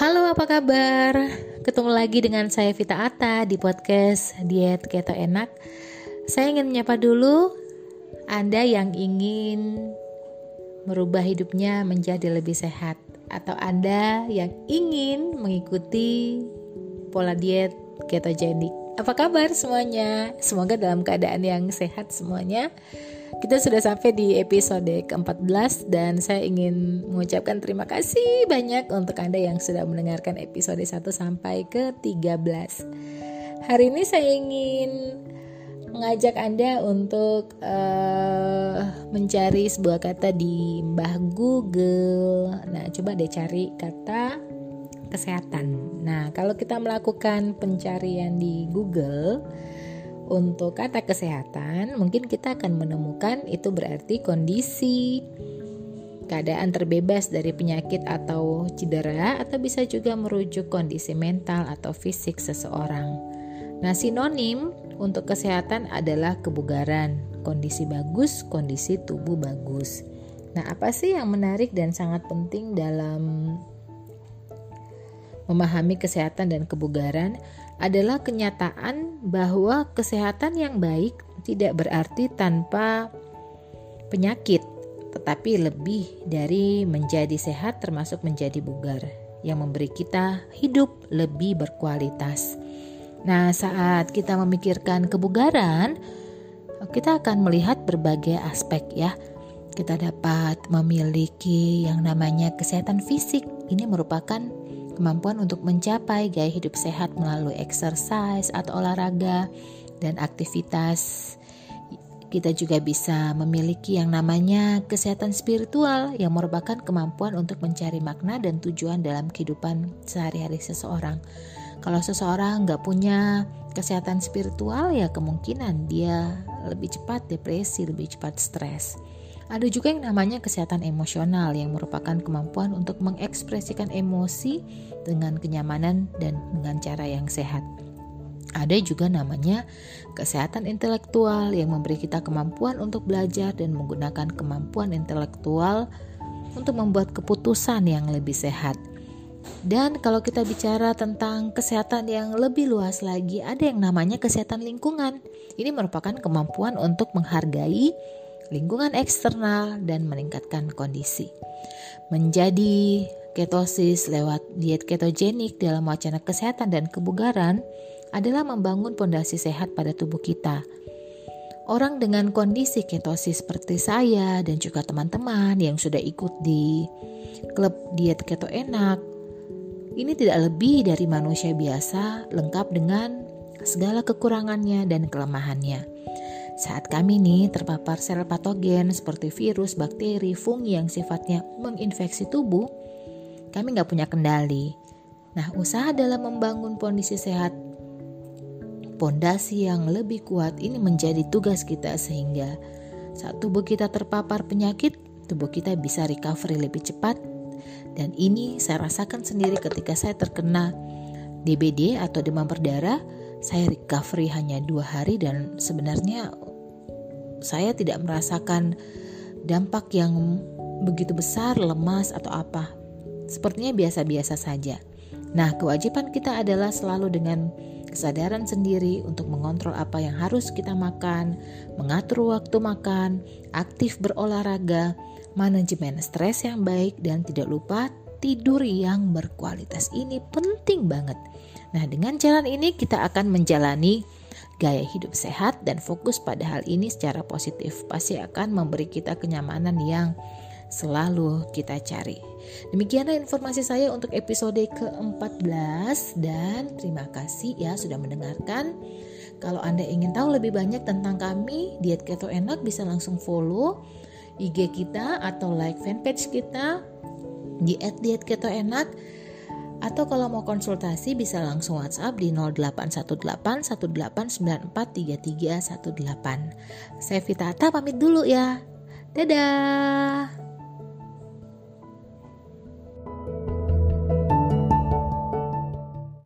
Halo, apa kabar? Ketemu lagi dengan saya Vita Ata di podcast Diet Keto Enak. Saya ingin menyapa dulu Anda yang ingin merubah hidupnya menjadi lebih sehat atau Anda yang ingin mengikuti pola diet ketogenik. Apa kabar semuanya? Semoga dalam keadaan yang sehat semuanya. Kita sudah sampai di episode ke-14 dan saya ingin mengucapkan terima kasih banyak untuk Anda yang sudah mendengarkan episode 1 sampai ke-13. Hari ini saya ingin mengajak Anda untuk uh, mencari sebuah kata di Mbah Google. Nah, coba deh cari kata kesehatan. Nah, kalau kita melakukan pencarian di Google, untuk kata kesehatan, mungkin kita akan menemukan itu berarti kondisi keadaan terbebas dari penyakit atau cedera atau bisa juga merujuk kondisi mental atau fisik seseorang. Nah, sinonim untuk kesehatan adalah kebugaran, kondisi bagus, kondisi tubuh bagus. Nah, apa sih yang menarik dan sangat penting dalam memahami kesehatan dan kebugaran? adalah kenyataan bahwa kesehatan yang baik tidak berarti tanpa penyakit, tetapi lebih dari menjadi sehat termasuk menjadi bugar yang memberi kita hidup lebih berkualitas. Nah, saat kita memikirkan kebugaran, kita akan melihat berbagai aspek ya. Kita dapat memiliki yang namanya kesehatan fisik. Ini merupakan kemampuan untuk mencapai gaya hidup sehat melalui exercise atau olahraga dan aktivitas. Kita juga bisa memiliki yang namanya kesehatan spiritual yang merupakan kemampuan untuk mencari makna dan tujuan dalam kehidupan sehari-hari seseorang. Kalau seseorang nggak punya kesehatan spiritual ya kemungkinan dia lebih cepat depresi, lebih cepat stres. Ada juga yang namanya kesehatan emosional yang merupakan kemampuan untuk mengekspresikan emosi dengan kenyamanan dan dengan cara yang sehat. Ada juga namanya kesehatan intelektual yang memberi kita kemampuan untuk belajar dan menggunakan kemampuan intelektual untuk membuat keputusan yang lebih sehat. Dan kalau kita bicara tentang kesehatan yang lebih luas lagi, ada yang namanya kesehatan lingkungan. Ini merupakan kemampuan untuk menghargai lingkungan eksternal, dan meningkatkan kondisi. Menjadi ketosis lewat diet ketogenik dalam wacana kesehatan dan kebugaran adalah membangun pondasi sehat pada tubuh kita. Orang dengan kondisi ketosis seperti saya dan juga teman-teman yang sudah ikut di klub diet keto enak, ini tidak lebih dari manusia biasa lengkap dengan segala kekurangannya dan kelemahannya. Saat kami nih terpapar sel patogen seperti virus, bakteri, fungi yang sifatnya menginfeksi tubuh, kami nggak punya kendali. Nah, usaha dalam membangun kondisi sehat, pondasi yang lebih kuat ini menjadi tugas kita sehingga saat tubuh kita terpapar penyakit, tubuh kita bisa recovery lebih cepat. Dan ini saya rasakan sendiri ketika saya terkena DBD atau demam berdarah, saya recovery hanya dua hari dan sebenarnya saya tidak merasakan dampak yang begitu besar, lemas atau apa. Sepertinya biasa-biasa saja. Nah, kewajiban kita adalah selalu dengan kesadaran sendiri untuk mengontrol apa yang harus kita makan, mengatur waktu makan, aktif berolahraga, manajemen stres yang baik, dan tidak lupa tidur yang berkualitas. Ini penting banget. Nah, dengan jalan ini kita akan menjalani gaya hidup sehat dan fokus pada hal ini secara positif. Pasti akan memberi kita kenyamanan yang selalu kita cari. Demikianlah informasi saya untuk episode ke-14 dan terima kasih ya sudah mendengarkan. Kalau Anda ingin tahu lebih banyak tentang kami, Diet Keto Enak bisa langsung follow IG kita atau like fanpage kita di @dietKetoEnak atau kalau mau konsultasi bisa langsung WhatsApp di 0818 1894 Saya Vita Ata pamit dulu ya. Dadah.